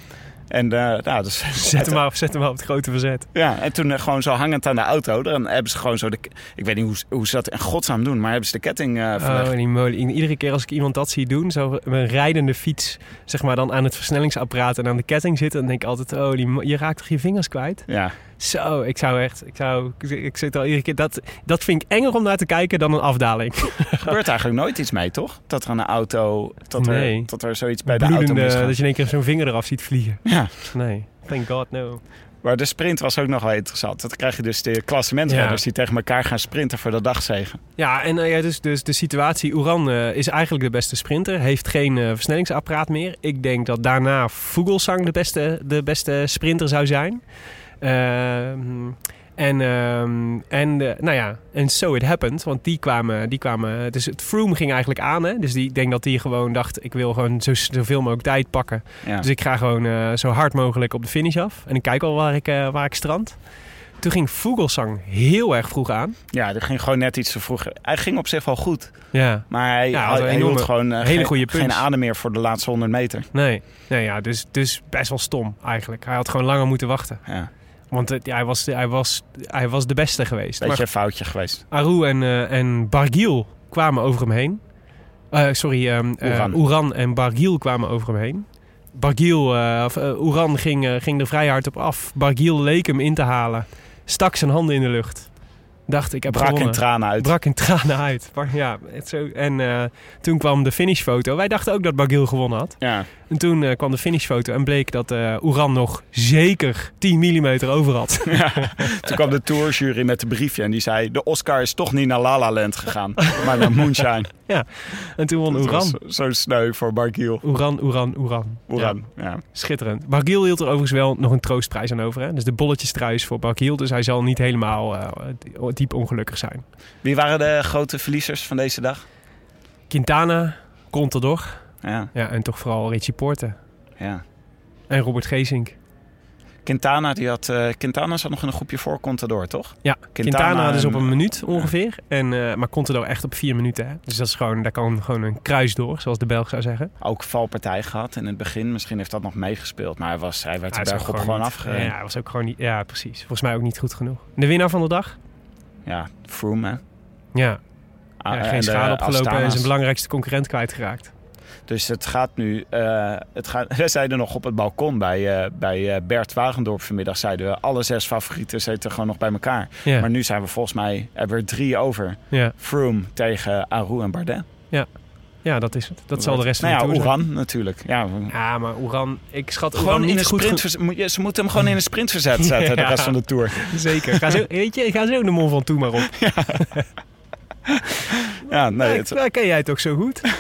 En, eh, nou, dus, Zet, hem maar, zet hem maar op het grote verzet. Ja, en toen eh, gewoon zo hangend aan de auto. Dan hebben ze gewoon zo de... Ik weet niet hoe, hoe ze dat in godsnaam doen, maar hebben ze de ketting verlegd. Oh, die molen. Iedere keer als ik iemand dat zie doen, zo met een rijdende fiets, zeg maar dan aan het versnellingsapparaat en aan de ketting zitten, dan denk ik altijd, oh, die, je raakt toch je vingers kwijt? Ja, Zo, ik zou echt, ik zou, ik zit al iedere keer, dat, dat vind ik enger om naar te kijken dan een afdaling. er gebeurt eigenlijk nooit iets mee, toch? Dat er de auto... Dat er, dat er zoiets bij de auto misgaat. dat je in één keer zo'n vinger eraf ziet vliegen. Ja, Nee, thank god no. maar de sprint was ook nog wel interessant. Dan krijg je dus de klassementrenners Ja. die tegen elkaar gaan sprinten voor de dagzegen. Ja, en eh, ja, dus, dus de situatie, Oeran eh, is eigenlijk de beste sprinter, heeft geen eh, versnellingsapparaat meer. Ik denk dat daarna Vogelsang de beste, de beste sprinter zou zijn. Ehm, en, ehm, en eh, nou ja, en so it happened. Want die kwamen, die kwamen dus het Froome ging eigenlijk aan. Hè? Dus die, ik denk dat die gewoon dacht, ik wil gewoon zo, zoveel mogelijk tijd pakken. Ja. Dus ik ga gewoon eh, zo hard mogelijk op de finish af. En ik kijk al waar ik, eh, waar ik strand. Toen ging Vogelsang heel erg vroeg aan. ja, dat ging gewoon net iets te vroeg. Hij ging op zich wel goed. Ja, Maar hij, Ja, had hij, enorme- gewoon hele geen, goede geen adem meer voor de laatste 100 meter. nee. nee ja, dus, dus best wel stom eigenlijk. Hij had gewoon langer moeten wachten. Ja, Want het- hij, was, hij, was, hij was de beste geweest. beetje Maar een foutje geweest. Aru en, eh, en Barguil kwamen over hem heen. Eh, sorry, eh, Oeran. Oeran en Barguil kwamen over hem heen. Barguil, eh, of, Oeran ging, ging er vrij hard op af. Barguil leek hem in te halen. Stak zijn handen in de lucht. Dacht, ik heb Brak in tranen uit. Brak in tranen uit. Ja, het zo. En toen kwam de finishfoto. Wij dachten ook dat Barguil gewonnen had. Ja, En toen eh, kwam de finishfoto en bleek dat eh Oeran nog zeker 10 mm over had. toen kwam de tourjury met een briefje en die zei... de Oscar is toch niet naar La La Land gegaan, maar naar Moonshine. En toen won Dat was Oeran. Zo sneu voor Bargiel. Oeran, Oeran, Oeran. Oeran, ja. Ja, schitterend. Barguil hield er overigens wel nog een troostprijs aan over. Hè? Dus de bolletjestrui is voor Barguil. Dus hij zal niet helemaal eh, diep ongelukkig zijn. Wie waren de grote verliezers van deze dag? Quintana, Contador. Ja, Ja, en toch vooral Richie Porte. ja. En Robert Geesink. Quintana, die had, eh, Quintana zat nog in een groepje voor Contador, toch? Ja, Quintana, dus op en- een minuut ongeveer. En, eh, maar Contador echt op vier minuten. Hè? Dus dat is gewoon, daar kan gewoon een kruis door, zoals de Belg zou zeggen. Ook valpartij gehad in het begin. Misschien heeft dat nog meegespeeld. Maar hij, was, hij werd Hij berg op gewoon afgereden. Ja, hij was ook gewoon niet... Ja, precies. Volgens mij ook niet goed genoeg. De winnaar van de dag? Ja, Froome, hè. Ja, Ah, ja geen de schade opgelopen en zijn belangrijkste concurrent kwijtgeraakt. Dus het gaat nu... eh, het gaat, we zeiden nog op het balkon bij, eh, bij eh, Bert Wagendorp vanmiddag... zeiden we alle zes favorieten zitten gewoon nog bij elkaar. Ja, Maar nu zijn we volgens mij... hebben we er drie over. ja. Froome tegen Aru en Bardet. ja dat is het. Dat zal de rest van nou de ja. Oeran natuurlijk. Ja, Ja, maar Oeran, ik schat Oeran gewoon in een goed sprint. ge- moet je- Ze moeten hem gewoon in een sprintverzet zetten de Ja. rest van de tour. Zeker. Ga zo, weet je, ga zo de mond van toe maar op. Ja, nee, Nee, het- ken jij het ook zo goed.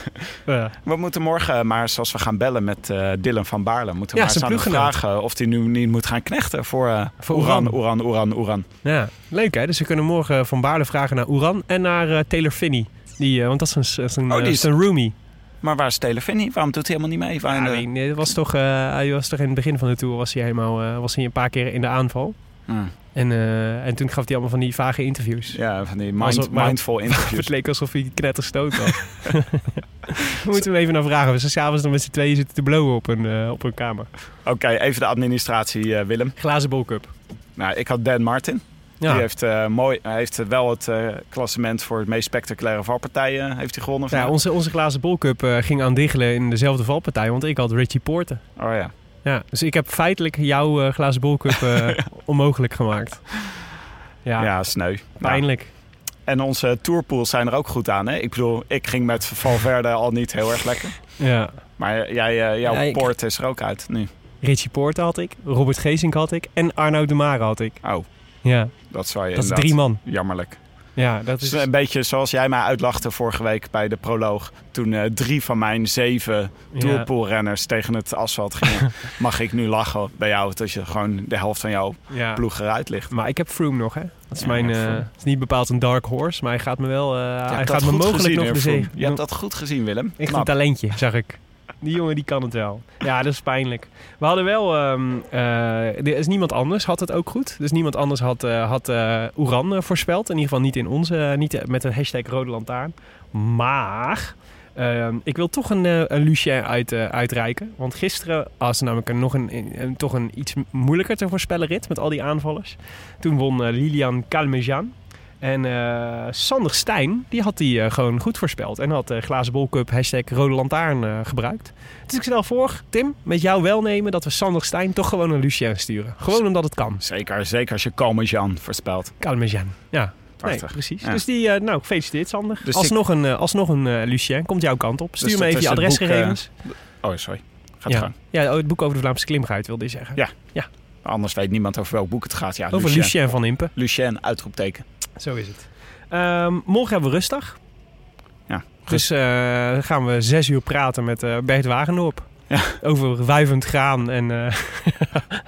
Ja. we moeten morgen maar, zoals we gaan bellen met eh Dylan van Baarle, moeten we Ja, maar eens vragen of hij nu niet moet gaan knechten voor, eh Voor Oeran, Oeran. Oeran, Oeran, ja, leuk hè. Dus we kunnen morgen van Baarle vragen naar Oeran en naar eh, Taylor Finney. Die, eh, want dat is een, dat is een, Oh, eh, die is- een roomie. Maar waar is Telefinny? Waarom doet hij helemaal niet mee? Waar in Ja, de- nee, nee, was toch, eh, hij was toch in het begin van de tour was hij helemaal, eh, was hij een paar keer in de aanval. Hmm. En, eh, en toen gaf hij allemaal van die vage interviews. Ja, van die mind, Alsof- maar- mindful interviews. Het leek alsof hij knetterstoot was. We moeten hem even naar vragen. We zijn s'avonds dan met z'n tweeën zitten te blowen op een, eh, op een kamer. Oké, even de administratie, eh, Willem. Glazen bolcup. Nou, ik had Dan Martin. Ja. Die heeft, mooi, hij heeft wel het klassement voor het meest spectaculaire valpartijen heeft hij gewonnen. Ja, onze, onze glazen bolcup ging aan diggelen in dezelfde valpartij. Want ik had Richie Porte. Oh ja. Ja, dus ik heb feitelijk jouw eh, glazen bolcup eh, onmogelijk gemaakt. Ja, Ja, sneu. Nou, pijnlijk. en onze tourpools zijn er ook goed aan. Hè? Ik bedoel, ik ging met Valverde al niet heel erg lekker. Ja. Maar jij, eh, jouw Ja, ik- poort is er ook uit nu. Richie Porte had ik, Robert Geesink had ik en Arnoud de Mare had ik. Oh, Ja, dat zou je dat is drie man. Jammerlijk. Ja, dat is... een beetje zoals jij mij uitlachte vorige week bij de proloog. Toen eh, drie van mijn zeven Ja. tourpoolrenners tegen het asfalt gingen. Mag ik nu lachen bij jou dat je gewoon de helft van jouw Ja. ploeg eruit ligt. Maar ik heb Froome nog, hè. Dat is mijn... eh, is niet bepaald een dark horse, maar hij gaat me wel... Je hij gaat me mogelijk gezien, nog de zee. Je hebt dat goed gezien, Willem. Echt een talentje, zag ik. Die jongen die kan het wel. Ja, dat is pijnlijk. We hadden wel... eh, er is niemand anders had het ook goed. Dus niemand anders had, eh had eh, voorspeld. In ieder geval niet in onze... niet met de hashtag Rode Lantaarn. Maar... ehm, ik wil toch een, een Lucien uit, uitreiken. Want gisteren was er namelijk een, nog een, een- een- toch een iets moeilijker te voorspellen rit met al die aanvallers. Toen won Lilian Calmejean. En eh, Sander Stijn, die had die eh, gewoon goed voorspeld. En had uh, Glazen Bol Cup hashtag Rode Lantaarn gebruikt. Dus ik stel voor, Tim, met jouw welnemen... dat we Sander Stijn toch gewoon een Lucien sturen. Gewoon omdat het kan. Zeker, zeker als je Calmejean voorspelt. Calmejean. Ja, nee, precies. Ja. Dus die, nou, gefeliciteerd Sander. Dus alsnog, een, eh, alsnog een Lucien, komt jouw kant op. Stuur Dus me dat even je adresgegevens. Oh, sorry. Gaat ja. gang. ja, oh, het boek over de Vlaamse klimguide wilde je zeggen. Ja. Anders weet niemand over welk boek het gaat. Ja, over Lucien. Lucien van Impe. Lucien, uitroepteken. Zo is het. Ehm, morgen hebben we rustdag. Ja, Dus dan gaan we zes uur praten met eh Bert Wagendorp. Ja. Over wuivend graan en, eh,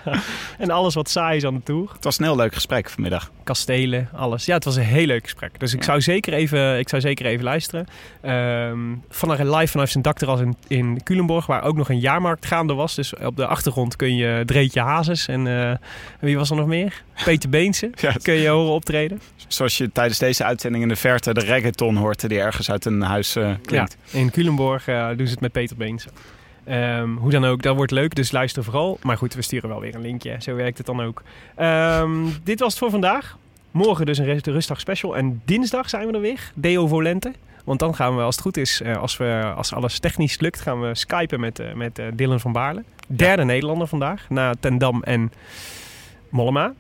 en alles wat saai is aan de tour. Het was een heel leuk gesprek vanmiddag. Kastelen, alles. Ja, het was een heel leuk gesprek. Dus ik, Ja. zou, zeker even, ik zou zeker even luisteren. Ehm vanaf live vanuit zijn dakterras in, in Culemborg, waar ook nog een jaarmarkt gaande was. Dus op de achtergrond kun je Dreetje Hazes en eh, wie was er nog meer? Peter Beense. Ja, Kun je horen optreden. zoals je tijdens deze uitzending in de verte de reggaeton hoort die ergens uit een huis eh, klinkt. Ja, in Culemborg doen ze het met Peter Beens. Ehm, hoe dan ook, dat wordt leuk, dus luister vooral. Maar goed, we sturen wel weer een linkje. Zo werkt het dan ook. Ehm, dit was het voor vandaag. Morgen dus een rust- rustdag special. En dinsdag zijn we er weer. Deo Volente. Want dan gaan we, als het goed is, eh, als, we, als alles technisch lukt, gaan we skypen met, eh, met eh, Dylan van Baarle. Derde Nederlander vandaag, na Ten Dam en Mollema.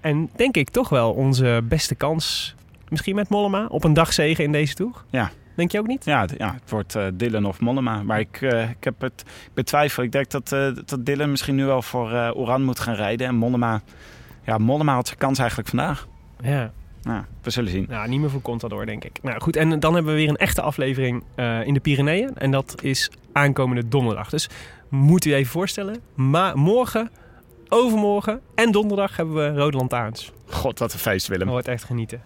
En denk ik toch wel onze beste kans, misschien met Mollema, op een dagzegen in deze tour. Ja. Denk je ook niet? Ja, ja, het wordt eh Dylan of Mollema. Maar ik, eh, ik heb het ik betwijfel. Ik denk dat, eh, dat Dylan misschien nu wel voor eh Oran moet gaan rijden. En Mollema, ja, Mollema had zijn kans eigenlijk vandaag. Ja. Nou, we zullen zien. Nou, niet meer voor Contador, denk ik. Nou goed, en dan hebben we weer een echte aflevering eh, in de Pyreneeën. En dat is aankomende donderdag. Dus moet u even voorstellen. Maar morgen, overmorgen en donderdag hebben we Rode Lantaarns. God, wat een feest, Willem. Dat wordt echt genieten.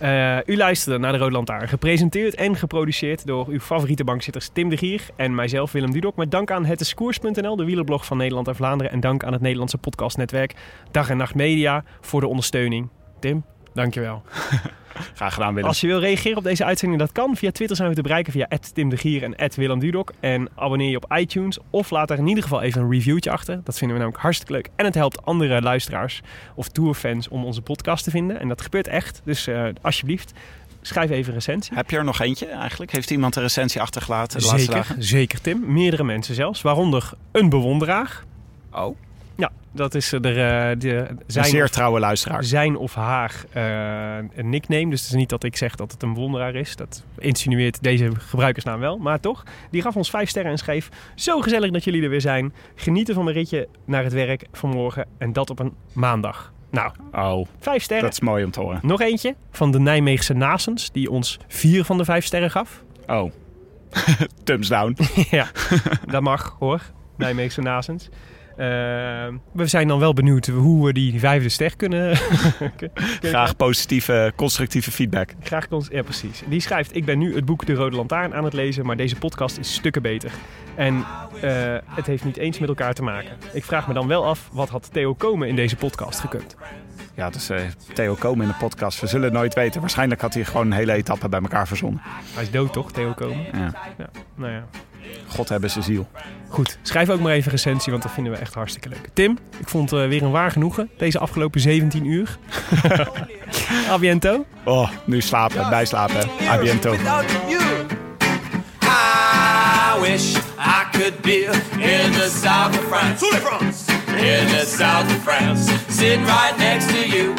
Eh, u luisterde naar de Rode Lantaarn. Gepresenteerd en geproduceerd door uw favoriete bankzitters Tim de Gier en mijzelf Willem Dudok. Met dank aan hetiskoers.nl, de wielerblog van Nederland en Vlaanderen. En dank aan het Nederlandse podcastnetwerk Dag en Nacht Media voor de ondersteuning. Tim, dankjewel. Graag gedaan, Willem. Als je wil reageren op deze uitzending, dat kan. Via Twitter zijn we te bereiken via Tim de Gier en Willem Dudok. En abonneer je op iTunes of laat er in ieder geval even een reviewtje achter. Dat vinden we namelijk hartstikke leuk. En het helpt andere luisteraars of tourfans om onze podcast te vinden. En dat gebeurt echt. Dus eh, alsjeblieft, schrijf even een recensie. Heb je er nog eentje eigenlijk? Heeft iemand een recensie achtergelaten de laatste Zeker, dagen? zeker Tim. Meerdere mensen zelfs, waaronder een bewonderaar. Oh, Ja, dat is er eh, de, een zijn zeer of- trouwe luisteraar. zijn of haar eh, een nickname. Dus het is niet dat ik zeg dat het een bewonderaar is. Dat insinueert deze gebruikersnaam wel. Maar toch, die gaf ons vijf sterren en schreef... Zo gezellig dat jullie er weer zijn. Genieten van mijn ritje naar het werk vanmorgen. En dat op een maandag. Nou, Oh, vijf sterren. dat is mooi om te horen. Nog eentje van de Nijmeegse Nasens. Die ons vier van de vijf sterren gaf. Oh, thumbs down. ja, dat mag hoor. Nijmeegse Nasens. Eh, we zijn dan wel benieuwd hoe we die vijfde ster kunnen... Graag positieve, constructieve feedback. Graag Ja, precies. Die schrijft: Ik ben nu het boek De Rode Lantaarn aan het lezen, maar deze podcast is stukken beter. En eh, het heeft niet eens met elkaar te maken. Ik vraag me dan wel af: wat had Theo Komen in deze podcast gekund? Ja, dus eh, Theo Komen in de podcast. We zullen het nooit weten. Waarschijnlijk had hij gewoon een hele etappe bij elkaar verzonnen. Hij is dood, toch, Theo Komen? Ja. Ja, nou ja. God hebben ze ziel. Goed, schrijf ook maar even een recensie, want dat vinden we echt hartstikke leuk. Tim, ik vond het weer een waar genoegen deze afgelopen 17 uur. Abiento. Oh, nu slapen, bijslapen. Abiento. I wish I could be in the south of France. In the south of France, sitting right next to you.